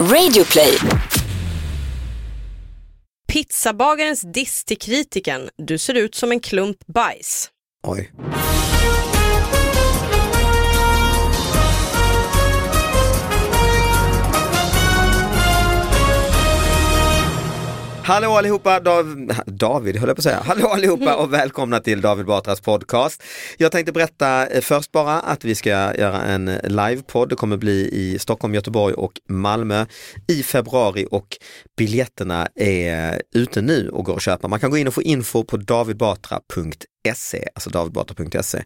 Radioplay. Pizzabagarens diss till kritiken. Du ser ut som en klump bajs. Oj. Hallå allihopa, Dav David höll jag på att säga. Hallå allihopa och välkomna till David Batras podcast. Jag tänkte berätta eh, först bara att vi ska göra en livepodd. Det kommer bli i Stockholm, Göteborg och Malmö i februari och biljetterna är ute nu och går att köpa. Man kan gå in och få info på davidbatra.se, alltså davidbatra.se.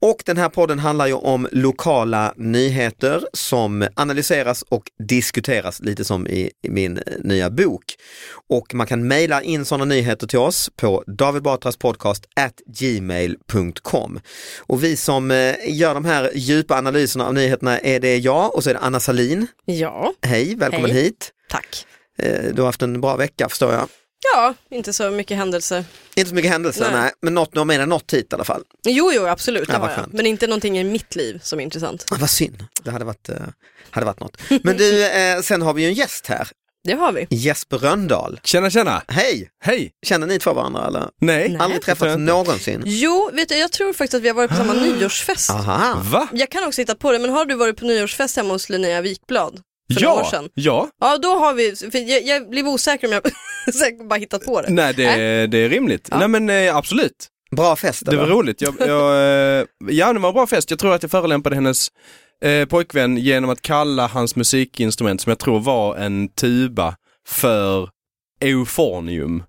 Och den här podden handlar ju om lokala nyheter som analyseras och diskuteras lite som i, i min nya bok. Och man kan mejla in sådana nyheter till oss på davidbatraspodcast at gmail.com. Och vi som eh, gör de här djupa analyserna av nyheterna är det jag och så är det Anna Salin. Ja, Hej, välkommen Hej. hit. tack. Eh, Du har haft en bra vecka förstår jag. Ja, inte så mycket händelser. Inte så mycket händelser, nej. Nej. men något, du har med dig något hit i alla fall. Jo, jo, absolut, det Ja, har jag. Men inte någonting i mitt liv som är intressant. Ah, vad synd, det hade varit, eh, hade varit något. Men du, eh, sen har vi ju en gäst här, Det har vi. Jesper Röndahl. Tjena tjena! Hej! Hej! Känner ni två varandra eller? Nej. Nej. Aldrig träffats någonsin? Jo, vet du, jag tror faktiskt att vi har varit på samma nyårsfest. Aha. Va? Jag kan också hitta på det, men har du varit på nyårsfest hemma hos Linnea Wikblad? För några år Ja, sedan? ja. Ja, då har vi, för jag, jag blev osäker om jag säkert bara hittat på det. Nej det, det är rimligt. Ja. Nej men eh, absolut, Bra fest det var eller? roligt. Jag, jag, eh, ja det var en bra fest. Jag tror att jag förolämpade hennes eh, pojkvän genom att kalla hans musikinstrument som jag tror var en tuba för euphonium.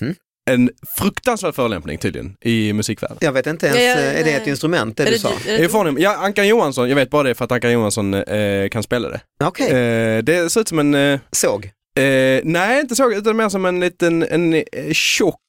Mhm. En fruktansvärd förolämpning tydligen i musikvärlden. Jag vet inte ens, Ja, ja, eh, är det ett instrument det Är du det- sa? det- Euphonium, ja Ankan Johansson, jag vet bara det för att Ankan Johansson eh, kan spela det. Okej, Eh, det ser ut som en eh, såg. Eh, nej, inte så, utan mer som en liten en, eh, tjock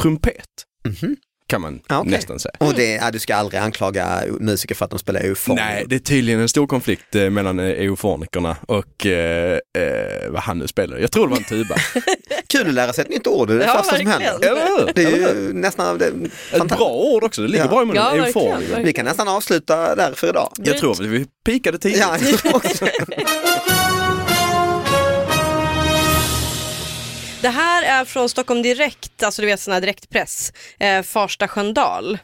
trumpet. Mhm. Kan man Ja, okej. nästan säga. Och det, ja, du ska aldrig anklaga musiker för att de spelar eufon. Nej, det är tydligen en stor konflikt eh, mellan eh, eufonikerna och eh, eh, vad han nu spelar. Jag tror det var en tuba. Kul att lära sig ett nytt ord, det är det Ja, första som verkligen. händer. Eller hur? Det är ju nästan, det, Ett bra ord också, det ligger Ja. bra i munnen. Ja, verkligen. Vi kan nästan avsluta där för idag. Jag tror att vi pikade tidigt. Ja, Det här är från Stockholm Direkt, alltså du vet sån här direktpress, eh, Farsta Sköndal.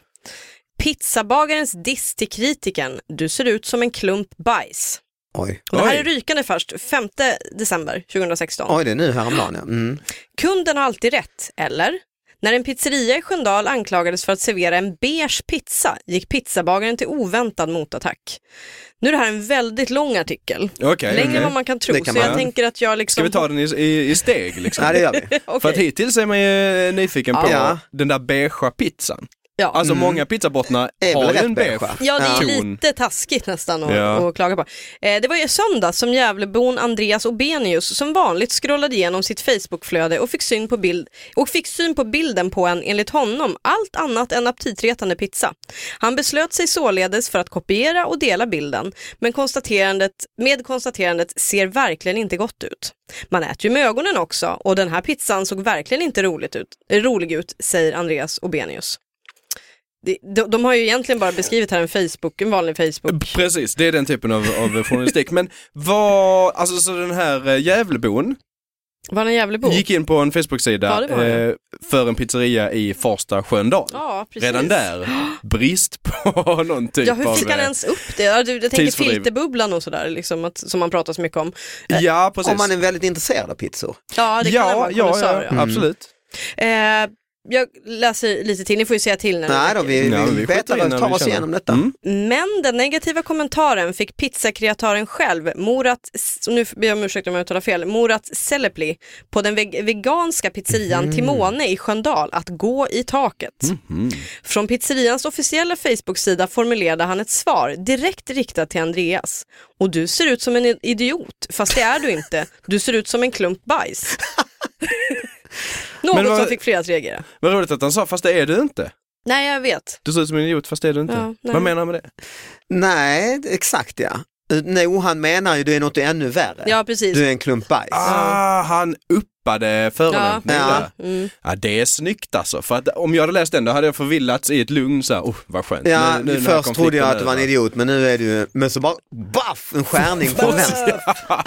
Pizzabagarens diss till kritiken. Du ser ut som en klump bajs. Oj. Och det här Oj. är rykande först, 5 december 2016. Oj, det är nu häromdagen ja. Mm. Kunden har alltid rätt, eller? När en pizzeria i Sköndal anklagades för att servera en beige pizza gick pizzabagaren till oväntad motattack. Nu är det här en väldigt lång artikel, Okej, längre än vad man kan tro, kan så jag man. tänker att jag liksom... Ska vi ta den i, i, i steg liksom? Ja, det gör vi. Okej. För att hittills är man ju nyfiken på Ja. den där beigea pizzan. Ja. Alltså många pizzabottnar har ju en beige. Ja, det är ton. lite taskigt nästan att, Ja. att klaga på. Eh, det var ju söndag som Gävlebon Andreas Obenius som vanligt scrollade igenom sitt Facebookflöde och fick, syn på bild, och fick syn på bilden på en, enligt honom, allt annat än aptitretande pizza. Han beslöt sig således för att kopiera och dela bilden, men konstaterandet, med konstaterandet ser verkligen inte gott ut. Man äter ju med ögonen också och den här pizzan såg verkligen inte roligt ut, rolig ut, säger Andreas Obenius. De, de, har ju egentligen bara beskrivit här en Facebook, en vanlig Facebook. Precis, det är den typen av, av journalistik. Men vad, alltså så den här eh, Gävlebon Var det en Gävlebo? gick in på en Facebook-sida Ja, eh, för en pizzeria i Farsta Sköndal. Ja, precis. Redan där, brist på någon typ Ja, hur av... fick han eh, ens upp det? Ja, du, jag tänker filterbubblan och sådär, liksom, att, som man pratar så mycket om. Ja, precis. Om man är väldigt intresserad av pizzor. Ja, det kan ja, vara ja, kolossal, ja, absolut. Eh, jag läser lite till, ni får ju säga till när Nej då, vi, Ja, men vi vi skjuter betar in och när tar vi oss känner. igenom detta. Mm. Men den negativa kommentaren fick pizzakreatören själv, Morat, nu ber jag om ursäkt om jag uttalar fel, Morat Selepli på den veg- veganska pizzerian Mm. Timone i Sköndal att gå i taket. Mhm. Från pizzerians officiella Facebook-sida formulerade han ett svar direkt riktat till Andreas. Och du ser ut som en idiot, fast det är du inte. Du ser ut som en klump bajs. Något Men vad- som fick flera att reagera. Vad roligt att han sa, fast det är du inte. Nej, jag vet. Du ser ut som en idiot, fast det är du inte. Ja, nej. Vad menar han med det? Nej, exakt ja. No, han menar ju du är något ännu värre. Ja, precis. Du är en klump bajs. Ah, han uppade förolämpningen Ja. där. Mm. Ja, det är snyggt alltså. För att om jag hade läst den då hade jag förvillats i ett lugn så här, oh, vad skönt. Ja, Nu- nu först trodde jag att du var en idiot men nu är du, men så bara baff, en skärning från vänster.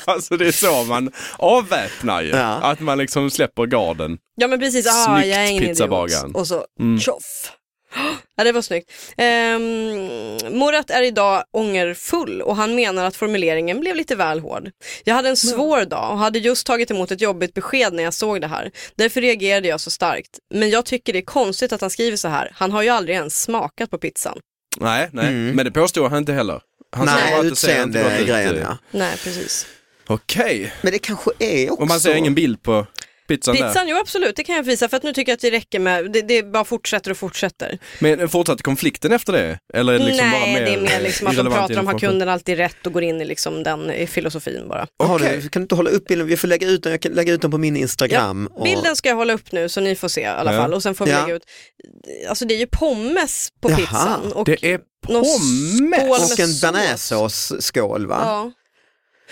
alltså det är så man avväpnar ju. Ja. Att man liksom släpper garden. Ja men precis, ah, Snyggt, jag är ingen idiot. pizzabagaren. Och så Mm. tjoff. Ja, det var snyggt. Um, Morat är idag ångerfull och han menar att formuleringen blev lite väl hård. Jag hade en svår dag och hade just tagit emot ett jobbigt besked när jag såg det här. Därför reagerade jag så starkt. Men jag tycker det är konstigt att han skriver så här. Han har ju aldrig ens smakat på pizzan. Nej, nej. Mm. men det påstod han inte heller. Han Nej, utseende-grejen ja. Nej, precis. Okej, Men det kanske är också... och man ser ingen bild på pizzan, där. Pizzan, jo absolut, det kan jag visa för att nu tycker jag att det räcker med, det, det bara fortsätter och fortsätter. Men fortsatte konflikten efter det? Eller det liksom Nej, bara mer det är mer liksom att de pratar om har kunden alltid rätt och går in i liksom den i filosofin bara. Okej. du, kan du inte hålla upp bilden? Vi får lägga ut den, jag kan lägga ut den på min Instagram. och- Bilden ska jag hålla upp nu så ni får se i alla Ja. fall och sen får vi Ja. lägga ut, alltså det är ju pommes på Jaha, pizzan. Och Det är pommes! och en sås. bearnaisesåsskål va?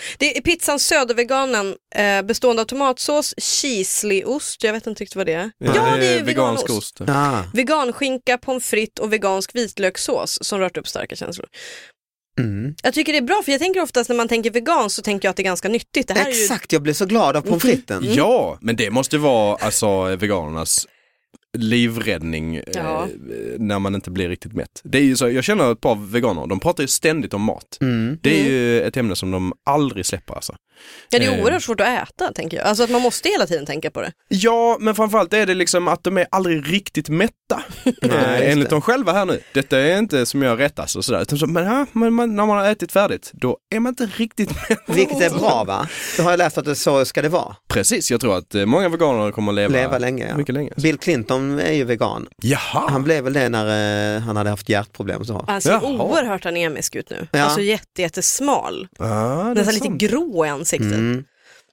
Ja. Det är pizzan Söderveganen eh, bestående av tomatsås, chisliost, jag vet inte riktigt vad det är. Ja, det är vegansk veganost. ost. Ah, Veganskinka, pommes frites och vegansk vitlökssås som rört upp starka känslor. mm. Jag tycker det är bra för jag tänker oftast när man tänker vegan så tänker jag att det är ganska nyttigt. Det här är ju Exakt, jag blev så glad av pommes fritesen. Ja, men det måste vara alltså veganernas livräddning Ja. eh, när man inte blir riktigt mätt. Det är ju så, jag känner ett par veganer, de pratar ju ständigt om mat. Mm. Det är ju ett ämne som de aldrig släpper alltså. Ja, det är Eh. oerhört svårt att äta tänker jag. Alltså att man måste hela tiden tänka på det. Ja, men framförallt är det liksom att de är aldrig riktigt mätta. Nej, eh, enligt dem själva här nu. Detta är inte som jag rättas och sådär. Utan så, men ja, men man, när man har ätit färdigt, då är man inte riktigt mätt. Vilket är bra va? Det har jag läst att det så ska det vara. Precis, jag tror att eh, många veganer kommer att leva, Leva länge. Ja. mycket länge. Bill Clinton är ju vegan. Jaha, Han blev väl det när eh, han hade haft hjärtproblem så. Han ser Jaha. oerhört anemisk ut nu. Ja. Alltså jätte, jättesmal. ah, det är Nästan lite grå i ansiktet. Mm.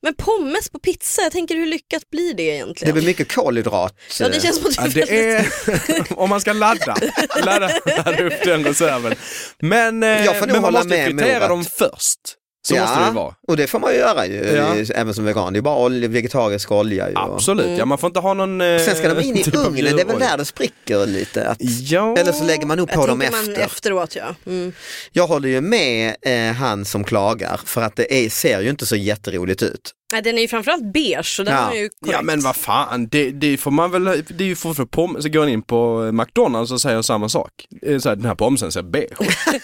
Men pommes på pizza, jag tänker hur lyckat blir det Det egentligen? blir mycket kolhydrat. Ja det känns som att Ja, det är det om man ska ladda, ladda, ladda upp den reserven. Men, eh, Jag får nog men man måste med Morat. dem först. Så ja, måste det vara. och det får man ju göra ju, Ja. även som vegan. Det är bara olja, vegetarisk olja. Ju. Absolut, ja man får inte ha någon... Eh, Sen ska de in i typ ugnen, det är väl där det spricker lite. Att, Ja. Eller så lägger man upp på dem efter. efteråt ja. Mm. Jag håller ju med eh, han som klagar för att det är, ser ju inte så jätteroligt ut. Nej, den är ju framförallt beige så den Ja. är ju korrekt. Ja men vad fan, det, det får man väl, det är ju fortfarande pommes, så går man in på McDonalds och säger samma sak. Eh, Så här, den här pommesen ser beige ut.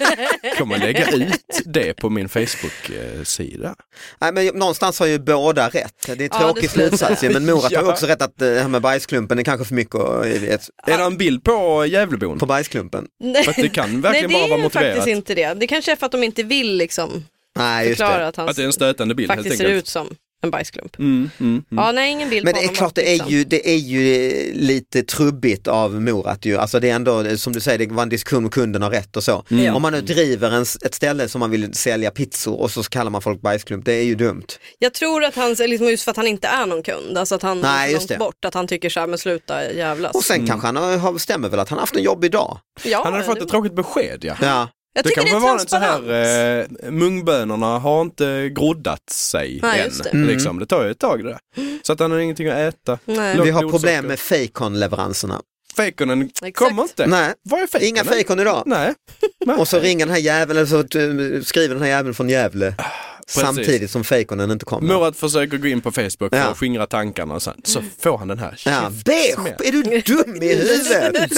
Kan man lägga ut det på min Facebook-sida? Nej, men någonstans har ju båda rätt. Det är en Ja, tråkig det jag slutsats men Morat har ju Ja. också rätt att eh, det här med bajsklumpen är kanske för mycket och, eh, vet, Är det en bild på Gävlebon? på bajsklumpen. Nej. För att det kan Nej verkligen det bara vara är motiverat. faktiskt inte det. Det kanske är för att de inte vill liksom Nej, just förklara det. att han Att det är en stötande bild helt faktiskt ser enkelt. ut som en bajsklump. Mm, mm, mm. Ja, nej ingen bild Men det är klart, det är, pizzan. ju, det är ju eh, lite trubbigt av Morat ju. Alltså det är ändå, som du säger, det var en diskussion om kunden har rätt och så. Mm. Om man nu driver en, ett ställe som man vill sälja pizzor och så kallar man folk bajsklump, det är ju dumt. Jag tror att han, liksom just för att han inte är någon kund, alltså att han Nej, är just långt det. bort, att han tycker så här, men sluta jävlas. Och sen kanske han har, stämmer väl att han har haft en jobbig dag. ja, Han hade fått ett tråkigt besked ja. Ja. Jag Det tycker kan det är vara så här, eh, mungbönorna har inte groddat sig Nej, än. det. Mm. Liksom. Det tar ju ett tag det där. Så att han har ingenting att äta. Nej. Vi har problem med fejkonleveranserna. Fejkonen kommer inte. Nej, Vad är fejkonen? inga fejkon idag. Nej. Och så ringer den här jäveln, eller så eh, skriver den här jäveln från Gävle samtidigt som fejkonen inte kommer. Murat försöker gå in på Facebook för Ja. att skingra tankarna och sen så får han den här Ja, beige, är du dum i huvudet?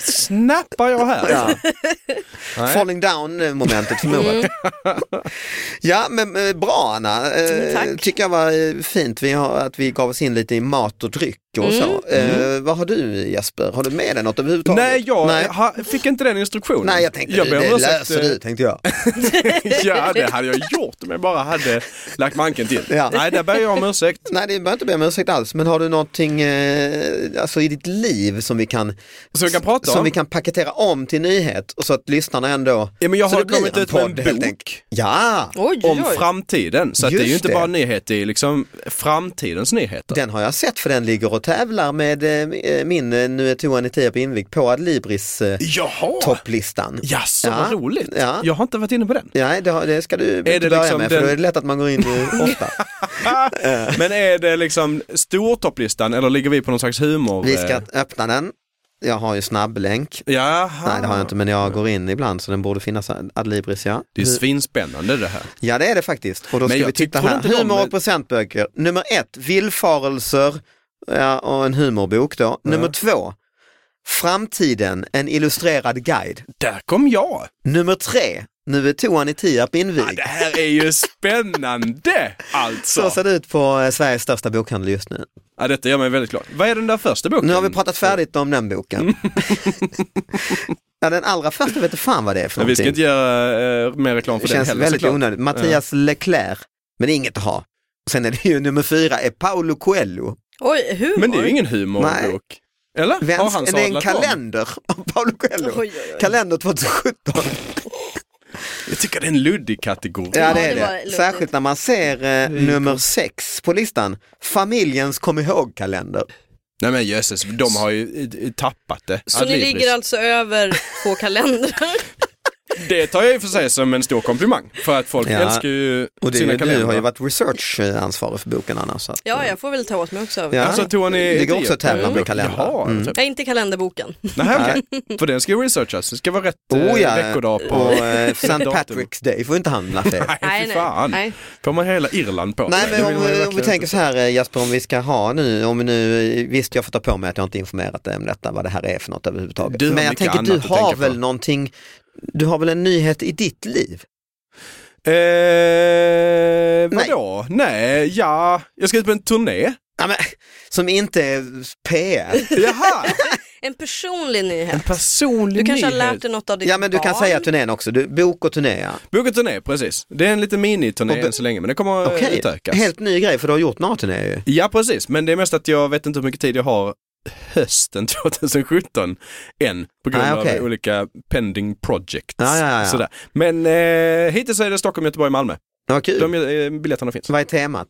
Snappar jag här? Ja. Falling down momentet för Murat. Ja men eh, bra Anna, eh, Tack. tycker jag var eh, fint vi har, att vi gav oss in lite i mat och dryck och så. Eh, vad har du Jesper, har du med dig något överhuvudtaget? Nej, jag Nej. Ha, fick inte den instruktionen. Nej jag tänkte jag det, det löser du tänkte jag. ja, det hade jag gjort om jag bara hade lagt manken till. Ja. Nej, där ber jag om ursäkt. Nej det behöver inte be om ursäkt alls men har du någonting eh, alltså i ditt liv som vi kan Så vi kan prata som om. vi kan paketera om till nyhet och så att lyssnarna ändå Ja, men jag har kommit ut med en bok. enkelt. Ja, Oj, oj, om framtiden. Så att det är ju inte det. bara nyheter, det är liksom framtidens nyheter. den har jag sett för den ligger och tävlar med eh, min eh, Nu är toan i tio på invig på Adlibris eh, Jaha! topplistan. Jaså, Ja. vad roligt. Ja. Jag har inte varit inne på den. Ja, det, har- det ska du inte det börja liksom med för då är det lätt att man går in eh, ofta. Men är det liksom stortopplistan eller ligger vi på någon slags humor? Vi ska eh? öppna den. Jag har ju snabblänk. Jaha. Nej det har jag inte men jag går in ibland så den borde finnas Adlibris ja. Det är svinspännande det här. Ja det är det faktiskt. Och då ska vi titta här. de- Humor och presentböcker. Nummer ett, Villfarelser ja, och en humorbok då. Nummer två, Framtiden, en illustrerad guide. Där kom jag! Nummer tre, Nu är toan i Tierp Ja, invigd. det här är ju spännande alltså! Så ser det ut på eh, Sveriges största bokhandel just nu. Ja, detta gör mig väldigt glad. Vad är den där första boken? Nu har vi pratat färdigt om den boken. ja, den allra första vet du fan vad det är för Men vi ska inte göra eh, mer reklam för Det den känns heller väldigt såklart. onödigt. Mattias Leclerc, men det är inget att ha. Sen är det ju nummer fyra, är Paolo Coelho. Oj, humor. Men det är ju ingen humorbok. Eller? Har Väns- han det är en kalender av Paolo Coelho. Oj, oj, oj. Kalender 2017. Jag tycker det är en luddig kategori. Ja det är det. Särskilt när man ser eh, nummer sex på listan. Familjens kom ihåg-kalender. Nej men jösses, de har ju i- i tappat det. Så ni ligger alltså över två kalendrar? Det tar jag i och för sig som en stor komplimang. För att folk Ja. älskar ju Och det, sina du kalendrar. har ju varit researchansvarig för boken Anna. Så att, Ja, jag får väl ta åt mig också. Ja. Alltså tog ni... Det går också att tävla med kalendrar. Jaha, Mm. typ. Nej, inte kalenderboken. Nej, okej. För den ska ju researchas. Det ska vara rätt eh, Oh ja, veckodag på... och eh, St. Patrick's Day får inte handla fel. Nej, fy fan. nej. Får man hela Irland på Nej men om, om vi tänker så här eh, Jasper, om vi ska ha nu, om vi nu, visst jag får ta på mig att jag inte informerat dig om detta, vad det här är för något överhuvudtaget. Du men jag tänker du har väl på. någonting, du har väl en nyhet i ditt liv? Eh, vadå? Nej. ja. Jag ska ut på en turné. Ja, men, som inte är PR. Jaha! En personlig nyhet. En personlig Du kanske har nyhet. lärt dig något av ditt Ja men du kan barn. säga turnén också, du, bok och turné ja. Boka turné, precis. Det är en liten miniturné Och än så länge, men det kommer att Okej, utökas. helt ny grej för du har gjort några turnéer ju. Ja, precis. Men det är mest att jag vet inte hur mycket tid jag har hösten 2017 än på grund Ah, okej. av olika pending projects. Ja, ja, ja. Sådär. Men eh, hittills är det Stockholm, Göteborg, Malmö. Vad kul. De eh, biljetterna finns. Vad är temat?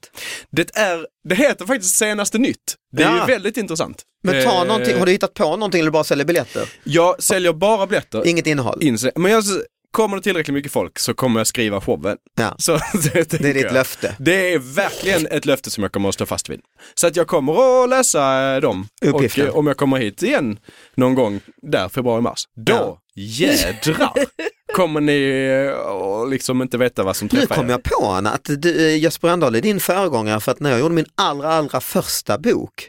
Det, är, det heter faktiskt senaste nytt. Det är Ja. ju väldigt intressant. Men ta Eh, någonting, har du hittat på någonting eller bara säljer biljetter? Jag säljer bara biljetter. Inget innehåll? Inse, men jag, kommer det tillräckligt mycket folk så kommer jag skriva showen. Ja. Så, det, Det är ditt jag. löfte. Det är verkligen ett löfte som jag kommer att stå fast vid. Så att jag kommer att läsa dem. Uppgiften. Och eh, om jag kommer hit igen någon gång där, februari-mars, då Ja. jädrar kommer ni eh, att liksom inte veta vad som Nu träffar kom er. jag på Anna, att du, eh, Jesper Rönndahl är din föregångare för att när jag gjorde min allra, allra första bok,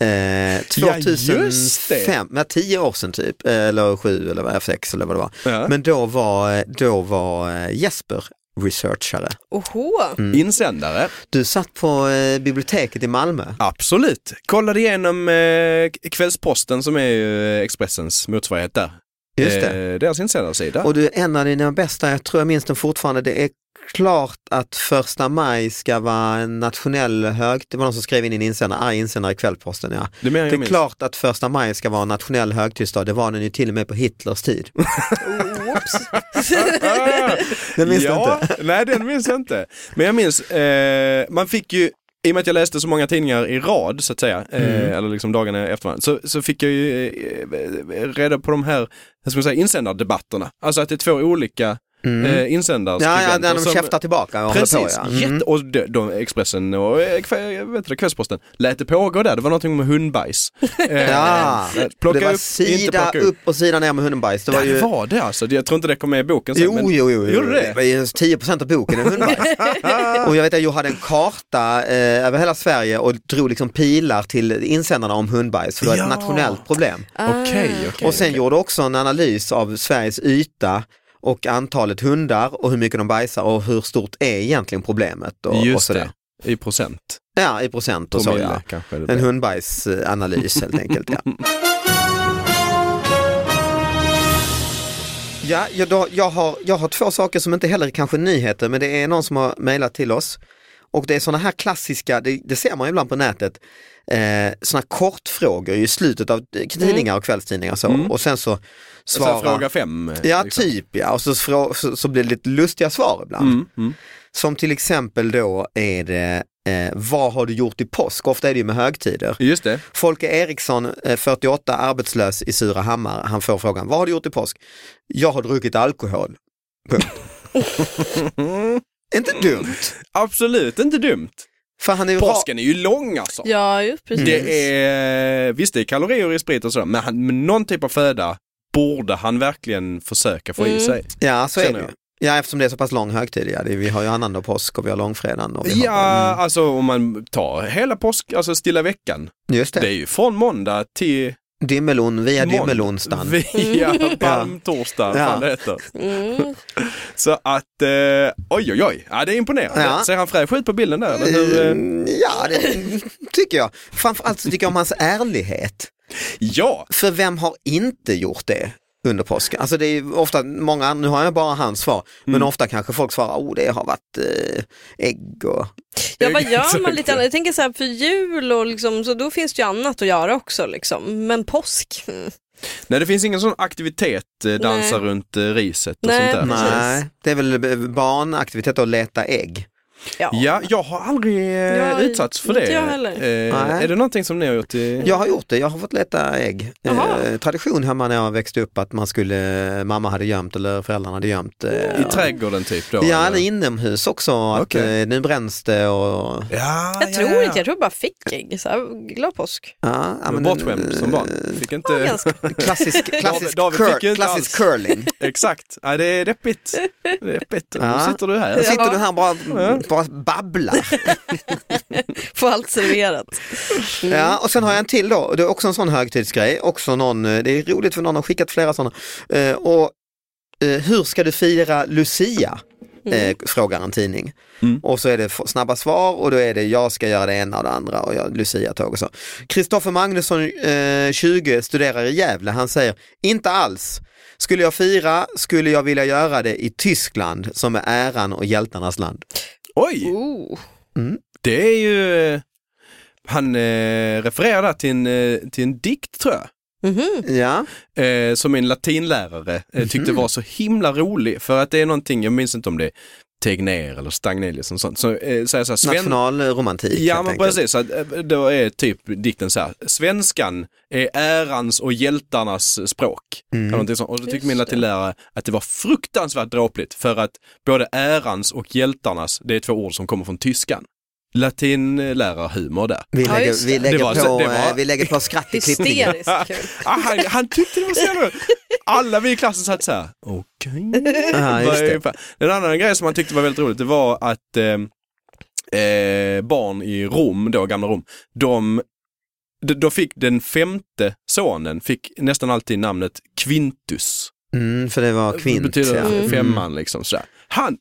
Eh, Ja, just det. 2005, med tio år sedan typ, eh, eller sju eller vad, sex eller vad det var. Ja. Men då var, eh, då var Jesper researchare. Oho. Mm. Insändare. Du satt på eh, biblioteket i Malmö. Absolut. Kollade igenom eh, Kvällsposten som är ju Expressens motsvarighet där. Just det. Eh, deras insändarsida. Och du, en av dina bästa, jag tror jag minns den fortfarande, det är klart att första maj ska vara en nationell hög, det var någon som skrev in i en insändare, arg insändare i Kvällsposten ja. Det Det är minns. klart att första maj ska vara en nationell högtidsdag, det var den ju till och med på Hitlers tid. Den minns du ja, inte? Nej, den minns jag inte. Men jag minns, eh, man fick ju i och med att jag läste så många tidningar i rad så att säga, eh, Mm. eller liksom dagarna efter varandra, så, så fick jag ju eh, reda på de här, jag ska säga, insändardebatterna. Alltså att det är två olika eh, insändarskribenter. Mm. Ja, ja, när de som- käftar tillbaka och Precis, på. Ja. Mm. jätte, och de, de, Expressen och eh, kväll, jag vet inte, Kvällsposten lät det pågå där, det var någonting med hundbajs. Eh, Ja, plocka det var upp, inte sida upp. upp och sida ner med hundbajs. Det var Det ju... var det alltså, jag tror inte det kom med i boken sen. Jo, men, jo, jo, jo. Det? det var ju 10 av boken är hundbajs. och jag vet att jag hade en karta eh, över hela Sverige och drog liksom pilar till insändarna om hundbajs för det var Ja. ett nationellt problem. Okej, okej. och sen okej. gjorde också en analys av Sveriges yta och antalet hundar och hur mycket de bajsar och hur stort är egentligen problemet. Och, och Just sådär. det, i procent. Ja, i procent och så ja. En hundbajsanalys helt enkelt. Ja. Ja, jag, jag, har, jag har två saker som inte heller är kanske nyheter, men det är någon som har mejlat till oss. Och det är sådana här klassiska, det, det ser man ibland på nätet, eh, sådana kortfrågor i slutet av tidningar och kvällstidningar. Så, Och sen så Så här, svara. fråga fem. eh, Ja, liksom. typ ja. Och så, så, så blir det lite lustiga svar ibland. Mm, mm. Som till exempel då är det, eh, vad har du gjort i påsk? Ofta är det ju med högtider. Just det. Folke Eriksson, eh, 48, arbetslös i Surahammar, han får frågan, vad har du gjort i påsk? Jag har druckit alkohol. Punkt. Inte dumt, Absolut inte dumt. för han är ju Påsken är ju lång alltså. Ja, just precis. Det är, visst det är kalorier i sprit och sådär, men, han, men någon typ av föda borde han verkligen försöka få i Mm. sig. Ja, så är Känner det ju. jag. Ja, eftersom det är så pass lång högtid, ja. det, vi har ju annandag påsk och vi har långfredagen. Och vi Ja, har, mm, alltså om man tar hela påsk, alltså stilla veckan. just det. Det är ju från måndag till Dimmelon via dimmelonsdagen. Via palmtorsdag, Ja. fan det heter. Mm. Så att, eh, oj oj oj, ja, det är imponerande. Ja. Ser han fräsch ut på bilden där? Eller hur? eh? Mm, Ja, det tycker jag. Framförallt så tycker jag om hans ärlighet. Ja, För vem har inte gjort det under påsken? Alltså det är ofta många, nu har jag bara hans svar, men Mm. ofta kanske folk svarar, oh det har varit eh, ägg och... Ja, vad gör man lite annat? Jag tänker så här för jul och liksom, så då finns det ju annat att göra också liksom. Men påsk? Mm. nej det finns ingen sån aktivitet, eh, dansa Nej. runt eh, riset och Nej, sånt där. precis. Nej, det är väl barnaktivitet att leta ägg. Ja. Ja, jag har aldrig eh, Jag- utsatts för inte det. jag heller. Eh, är det någonting som ni har gjort? I... Jag har gjort det, jag har fått leta ägg. Eh, tradition hemma när jag växte upp att man skulle, mamma hade gömt eller föräldrarna hade gömt. Eh, I trädgården typ då? Ja, eller? inomhus också, att Okej. eh, nu bränns det och... Ja, Jag ja, tror ja. inte, jag tror jag bara fick ägg. Så här, glad påsk. Ja, ja, men, bortskämd som barn. Fick inte... Ja, ganska. Klassisk, klassisk, David cur, fick ju inte klassisk curling. Exakt, ja, det är deppigt. Det är deppigt. Ja. Nu sitter du här. Då sitter du här och bara, Ja. Bara babblar. Få allt serverat. Ja, och sen har jag en till då, och det är också en sån högtidsgrej, också någon, eh, det är roligt för någon har skickat flera sådana. Eh, och eh, hur ska du fira Lucia? Eh, frågar en tidning. Mm. Och så är det snabba svar och då är det jag ska göra det ena och det andra och jag Lucia-tåg och så. Kristoffer Magnusson, eh, 20, studerar i Gävle, han säger inte alls. Skulle jag fira skulle jag vilja göra det i Tyskland som är äran och hjältarnas land. Oj, Oh. det är ju... han eh, refererar där till en, eh, till en dikt tror jag. Mhm. Ja, eh, som min latinlärare eh, tyckte var så himla rolig. För att det är någonting, jag minns inte om det är Tegnér eller Stagnelius och sånt. Så eh, så här, Sven... nationalromantik. Ja men enkelt. precis, så eh, då är typ dikten så här, svenskan är ärans och hjältarnas språk. Mm. Och då tyckte min latinlärare att det var fruktansvärt dråpligt för att både ärans och hjältarnas, det är två ord som kommer från tyskan. Latinlärarhumor där. Vi Ja, lägger, just vi det. lägger, Det var- på, det var- eh, vi lägger på skratt i klippningen. Ah, han, han tyckte det var så jävla Alla vi i klassen satt så här, okej. Ja, just det. Ungefär. En annan grej som han tyckte var väldigt roligt, det var att eh, eh, barn i Rom, då gamla Rom, de då fick den femte sonen fick nästan alltid namnet Quintus. Mm, för det var Det kvint. betyder ja. Mm. femman liksom sådär. Han,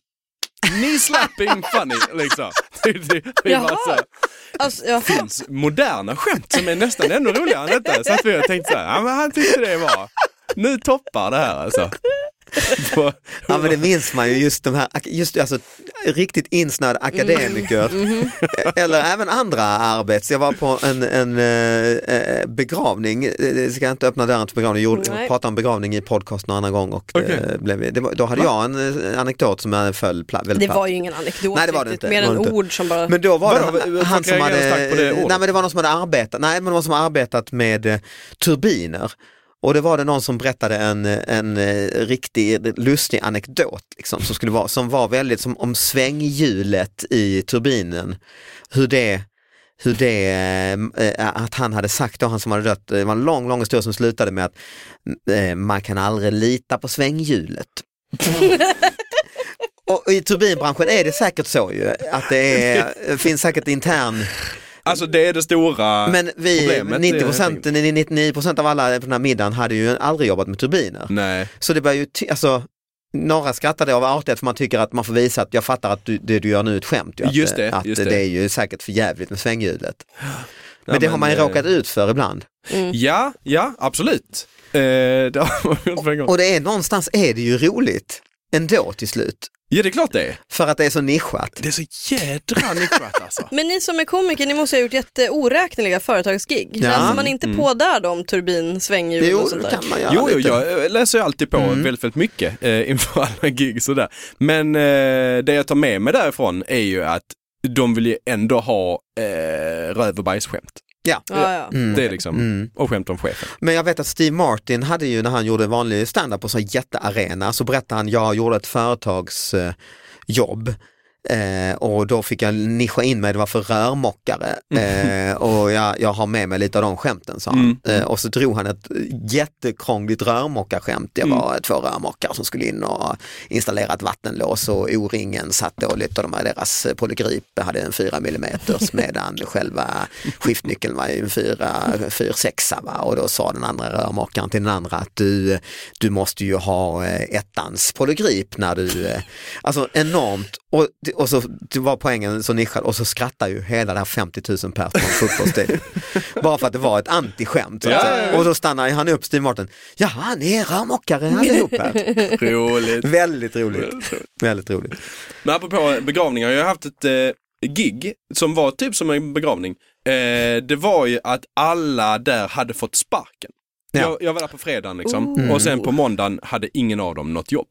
knee slapping funny liksom. Det, det, det var Jaha. här, Alltså, jaha. finns moderna skämt som är nästan ännu roligare än detta. Så att vi tänkte så här, ja men han tyckte det var, nu toppar det här alltså. På- Ja men det minns man ju just de här, just alltså riktigt insnöade akademiker. Mhm. Eller även andra arbets. Jag var på en, en eh, eh, begravning, Eh, ska jag inte öppna dörren till begravning, jag gjorde- pratade om begravning i podcast någon annan gång och Okej. det blev, det var, då hade jag en anekdot som jag föll pla, väldigt Det platt. var ju ingen anekdot Nej, det var det riktigt, inte. mer än ord som bara... Men då var det han, han som hade, det nej men det var någon som hade arbetat, nej men någon som arbetat med eh, turbiner. Och det var det någon som berättade en, en eh, riktig lustig anekdot liksom, som, skulle vara, som var väldigt som om svänghjulet i turbinen. Hur det hur det, eh, att han hade sagt då, han som hade dött, det var en lång, lång historia som slutade med att eh, man kan aldrig lita på svänghjulet. Och i turbinbranschen är det säkert så ju, att det är, finns säkert intern Alltså det är det stora men vi, problemet. 90 eh, procent, 99 procent av alla på den här middagen hade ju aldrig jobbat med turbiner. Nej, Så det var ju, alltså, några skrattade av artighet för man tycker att man får visa att jag fattar att du, det du gör nu är ett skämt. Ju, att, Just det, att just det. det. är ju säkert för jävligt med svänghjulet. Men Ja, det har man ju eh, råkat ut för ibland. Ja, ja absolut. Eh, det gång. Och det är någonstans är det ju roligt ändå till slut. Ja det är klart det är. För att det är så nischat. Det är så jädra nischat alltså. Men ni som är komiker, ni måste ha gjort jätteoräkneliga företagsgig. Ja. Läser man inte på där då om turbin, svänghjul Jo, och sånt det där? kan man göra Jo, jo, jag läser ju alltid på Mm. väldigt, väldigt mycket eh, inför alla gig sådär. Men eh, det jag tar med mig därifrån är ju att de vill ju ändå ha eh, röv och bajsskämt. Ja. Ja, ja. Mm. Det är liksom, Mm. och skämt om chefen. Men jag vet att Steve Martin hade ju när han gjorde vanlig standup på sån jättearena så berättade han, jag gjorde ett företagsjobb Eh, och då fick jag nischa in mig, det var för rörmokare. Eh, och jag, jag har med mig lite av de skämten sa han. Mm. Eh, och så drog han ett jättekrångligt rörmokarskämt. Det var två rörmokare som skulle in och installera ett vattenlås och O-ringen satt och de här, deras polygrip hade en 4 mm medan själva skiftnyckeln var en 4 6 va? och då sa den andra rörmokaren till den andra att du, du måste ju ha eh, ettans polygrip när du, eh, alltså enormt och, och så var poängen så nischad och så skrattar ju hela det här 50 000 pers på en fotbollstid. Bara för att det var ett antiskämt. så Ja, ja, ja. Och då stannar han upp Steve Martin, jaha ni är rörmokare allihop här. Roligt. Väldigt roligt. Väldigt roligt. Men apropå begravningar, jag har haft ett eh, gig som var typ som en begravning. Eh, det var ju att alla där hade fått sparken. Ja. Jag, jag var där på fredagen liksom och sen på måndagen hade ingen av dem något jobb.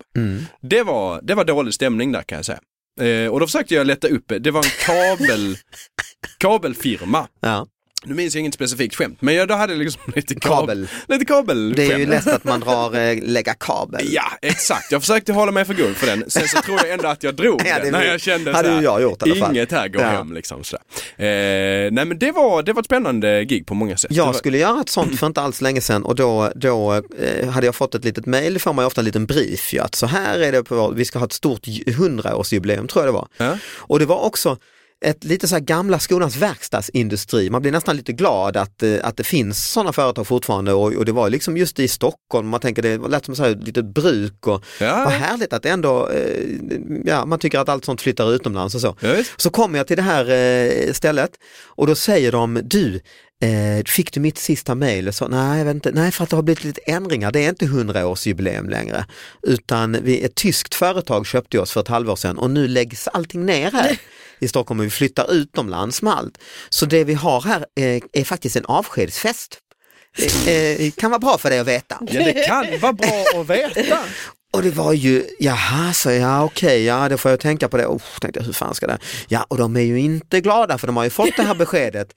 Det, var, det var dålig stämning där kan jag säga. Eh, och då försökte jag leta upp, det var en kabel, kabelfirma. Ja. Nu minns jag inget specifikt skämt, men jag, då hade liksom lite kab, Kabel. Lite kabel Det är ju lätt att man drar eh, lägga kabel. Ja, exakt. Jag försökte hålla mig för god för den. Sen så tror jag ändå att jag drog Ja, den det när jag kände hade så här, ju jag gjort inget här går Ja. hem liksom. Så eh, nej men det var, det var ett spännande gig på många sätt. Jag var, skulle göra ett sånt för inte alls länge sedan och då, då eh, hade jag fått ett litet mail, får man ju ofta en liten brief ju, att så här är det på, vi ska ha ett stort 100-årsjubileum tror jag det var. Ja. Och det var också ett lite så här gamla skolans verkstadsindustri. Man blir nästan lite glad att, eh, att det finns sådana företag fortfarande och, och det var liksom just i Stockholm, man tänker det lät som så här ett litet bruk och Ja. vad härligt att det ändå, eh, ja man tycker att allt sånt flyttar utomlands och så. Ja. Så kommer jag till det här eh, stället och då säger de, du, fick du mitt sista mejl? Så, nej, inte. nej, för att det har blivit lite ändringar. Det är inte 100-årsjubileum längre. Utan vi, ett tyskt företag köpte oss för ett halvår sedan och nu läggs allting ner här i Stockholm och vi flyttar utomlands med allt. Så det vi har här är, är faktiskt en avskedsfest. Det eh, kan vara bra för dig att veta. Ja, det kan vara bra att veta. Och det var ju, jaha, så ja okej, ja då får jag tänka på det. Oh, tänkte jag, hur fan ska det? Ja, och de är ju inte glada för de har ju fått det här beskedet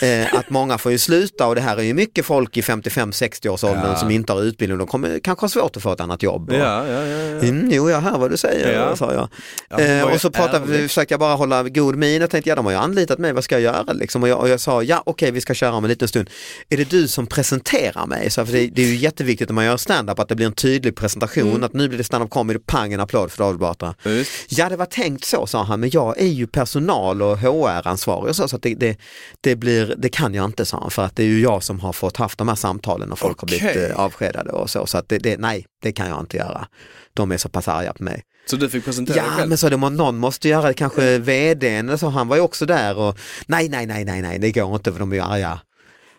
eh, att många får ju sluta och det här är ju mycket folk i 55-60 års åldern Ja. som inte har utbildning. De kommer kanske ha svårt att få ett annat jobb. Och, Ja, ja, ja, ja. Mm, jo, jag hör vad du säger, Ja. sa jag. Ja, det eh, och så pratade vi, försökte jag bara hålla god min och tänkte, ja de har ju anlitat mig, vad ska jag göra? Liksom. Och, jag, och jag sa, ja okej vi ska köra om en liten stund. Är det du som presenterar mig? Så, för det, det är ju jätteviktigt när man gör stand-up att det blir en tydlig presentation, att nu blir det stand-up comedy, pang en applåd för David Batra. Ja, just. Ja det var tänkt så sa han, men jag är ju personal och HR-ansvarig och så, så att det, det, det, blir, det kan jag inte sa han, för att det är ju jag som har fått haft de här samtalen och folk Okej. har blivit eh, avskedade och så, så att det, det, nej, det kan jag inte göra. De är så pass arga på mig. Så du fick presentera dig Ja själv? men så det, någon måste göra det, kanske vdn eller så, han var ju också där och nej, nej, nej, nej, nej, det går inte för de är ju arga.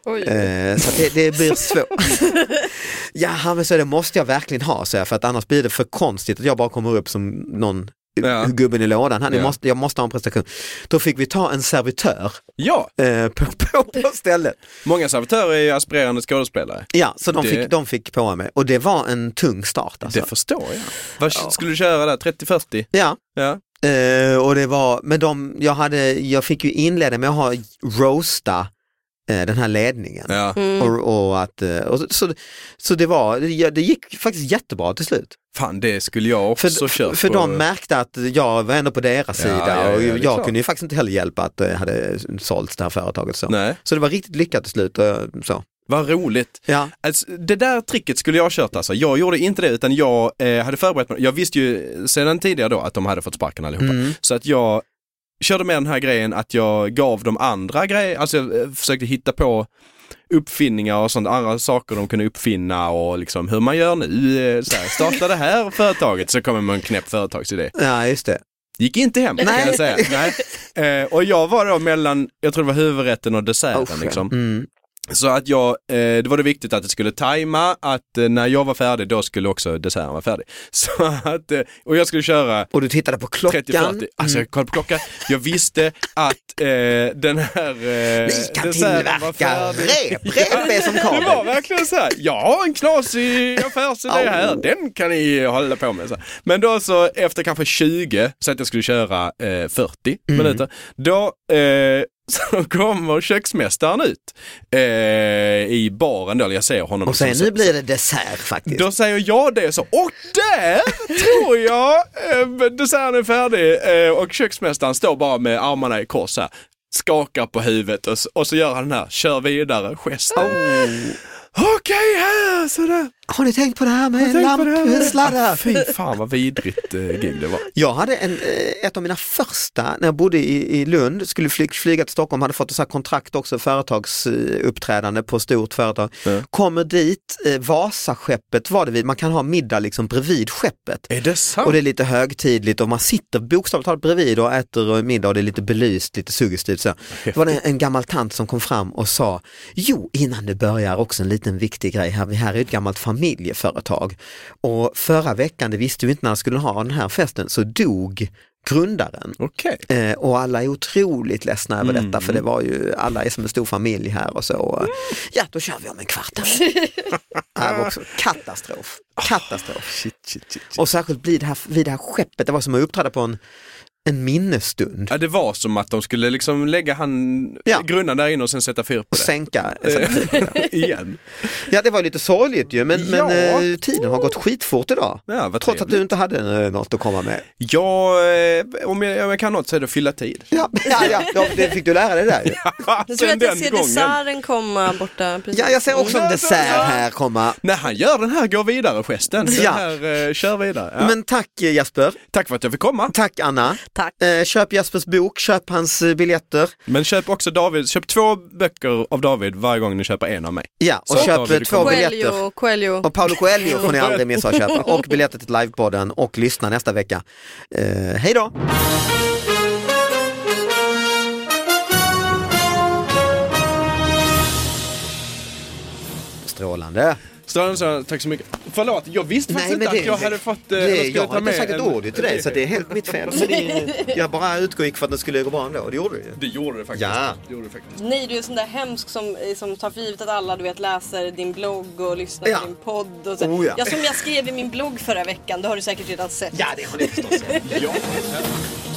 Oj. Eh, så att det, det blir svårt. ja men så det måste jag verkligen ha så jag, för att annars blir det för konstigt att jag bara kommer upp som någon Ja. gubben i lådan. Han, jag, Ja. måste, jag måste ha en prestation. Då fick vi ta en servitör Ja, eh, på, på, på stället. många servitörer är ju aspirerande skådespelare. Ja, så de, Det- fick, de fick på mig och det var en tung start. Alltså. Det förstår jag. Vad skulle du köra där? 30-40? Ja, Ja. Eh, och det var, men de, jag, hade, jag fick ju inleda med att ha roasta den här ledningen. ja. Och, och att, eh, och så, så, så det var, det, det gick faktiskt jättebra till slut. Fan, det skulle jag också För, kört för på. de märkte att jag var ändå på deras sida ja, ja, och jag klart. kunde ju faktiskt inte heller hjälpa att det hade sålts det här företaget. Så, Nej, så det var riktigt lyckat till slut. Och, så. vad roligt. Ja. Alltså, det där tricket skulle jag ha kört alltså. Jag gjorde inte det utan jag eh, hade förberett mig. Jag visste ju sedan tidigare då att de hade fått sparken allihopa. Mm. Så att jag körde med den här grejen att jag gav dem andra grejer, alltså jag eh, försökte hitta på uppfinningar och sånt, andra saker de kunde uppfinna och liksom hur man gör nu, eh, så här, starta det här företaget så kommer man en knäpp företagsidé. ja, just det. Gick inte hem kan jag säga. Nej. Eh, och jag var då mellan, jag tror det var huvudrätten och desserten ja. liksom. Mm. Så att jag, eh, det var det viktigt att det skulle tajma, att eh, när jag var färdig då skulle också desserten vara färdig. Så att, eh, och jag skulle köra Och du tittade på klockan. 30-40, alltså jag kollade på klockan, jag visste att eh, den här eh, Ni kan tillverka rep, rep är som Det var kabel. verkligen så här, jag har en knasig affärsidé här, den kan ni hålla på med. Så. här. Men då så efter kanske 20, så att jag skulle köra eh, 40 Mm. minuter, då eh, så kommer köksmästaren ut eh, i baren eller jag ser honom. Och sen nu blir det dessert faktiskt. då säger jag det så, och där tror jag eh, desserten är färdig eh, och köksmästaren står bara med armarna i kors här, skakar på huvudet och, och så gör han den här, kör vidare gesten. Okej här, sådär. Har ni tänkt på det här med lampsladdar? Fy fan vad vidrigt eh, gig det var. Jag hade en, eh, ett av mina första, när jag bodde i, i Lund, skulle fly, flyga till Stockholm, hade fått ett så kontrakt också, företagsuppträdande på stort företag. Ja. Kommer dit, eh, Vasaskeppet var det vid, man kan ha middag liksom bredvid skeppet. Är det sant? Och det är lite högtidligt och man sitter bokstavligt talat bredvid och äter middag och det är lite belyst, lite suggestivt. Så. Det var det en gammal tant som kom fram och sa, jo innan det börjar också en liten viktig grej här, vi här är ett gammalt familjeföretag och förra veckan, det visste vi inte när jag skulle ha den här festen, så dog grundaren. Okej. Eh, och alla är otroligt ledsna över detta för det var ju, alla är som en stor familj här och så. Och, ja, då kör vi om en kvart. det var också katastrof. Katastrof. Shit, shit, shit. shit. Och särskilt vid det här, vid det här skeppet, det var som att uppträda på en, en minnesstund. Ja, det var som att de skulle liksom lägga han, Ja. grundaren där inne och sen sätta fyr på Och det. sänka. Igen. Ja det var lite sorgligt ju men, Ja. men eh, tiden har gått skitfort idag. Ja, vad Trots att du inte hade eh, något att komma med. Ja, eh, om jag, om jag kan något så är det att fylla tid. Ja, ja, ja ja, det fick du lära dig där ju. Jag tror att jag den ser gången. desserten komma borta. Precis. Ja, jag ser också en dessert här komma. När han gör den här gå vidare gesten, den Ja. här eh, kör vidare. Ja. Men tack eh, Jasper, Tack för att jag fick komma. tack Anna. Tack. Eh, köp Jaspers bok, köp hans eh, biljetter. Men köp också David, köp två böcker av David varje gång ni köper en av mig. Ja, och Så, köp David, eh, två kommer. biljetter. Coelho, Coelho. Och Paolo Coelho får ni aldrig missa att köpa. Och biljetter till livepodden och lyssna nästa vecka. Eh, hej då! Strålande. Strålande, tack så mycket. Förlåt, jag visste faktiskt inte men att jag hade fått... eh, det, eller skulle jag har inte sagt ett ord till dig så det är helt mitt fel. Men det, jag bara utgick för att det skulle gå bra ändå. Det gjorde det ju. Det gjorde det faktiskt. Ja. Det gjorde det faktiskt. Nej, du är sån där hemsk som, eh, som tar för givet att alla du vet läser din blogg och lyssnar Ja. på din podd. Och så. Oh, ja. som jag skrev i min blogg förra veckan, det har du säkert redan sett. Ja, det har ni förstås. Ja.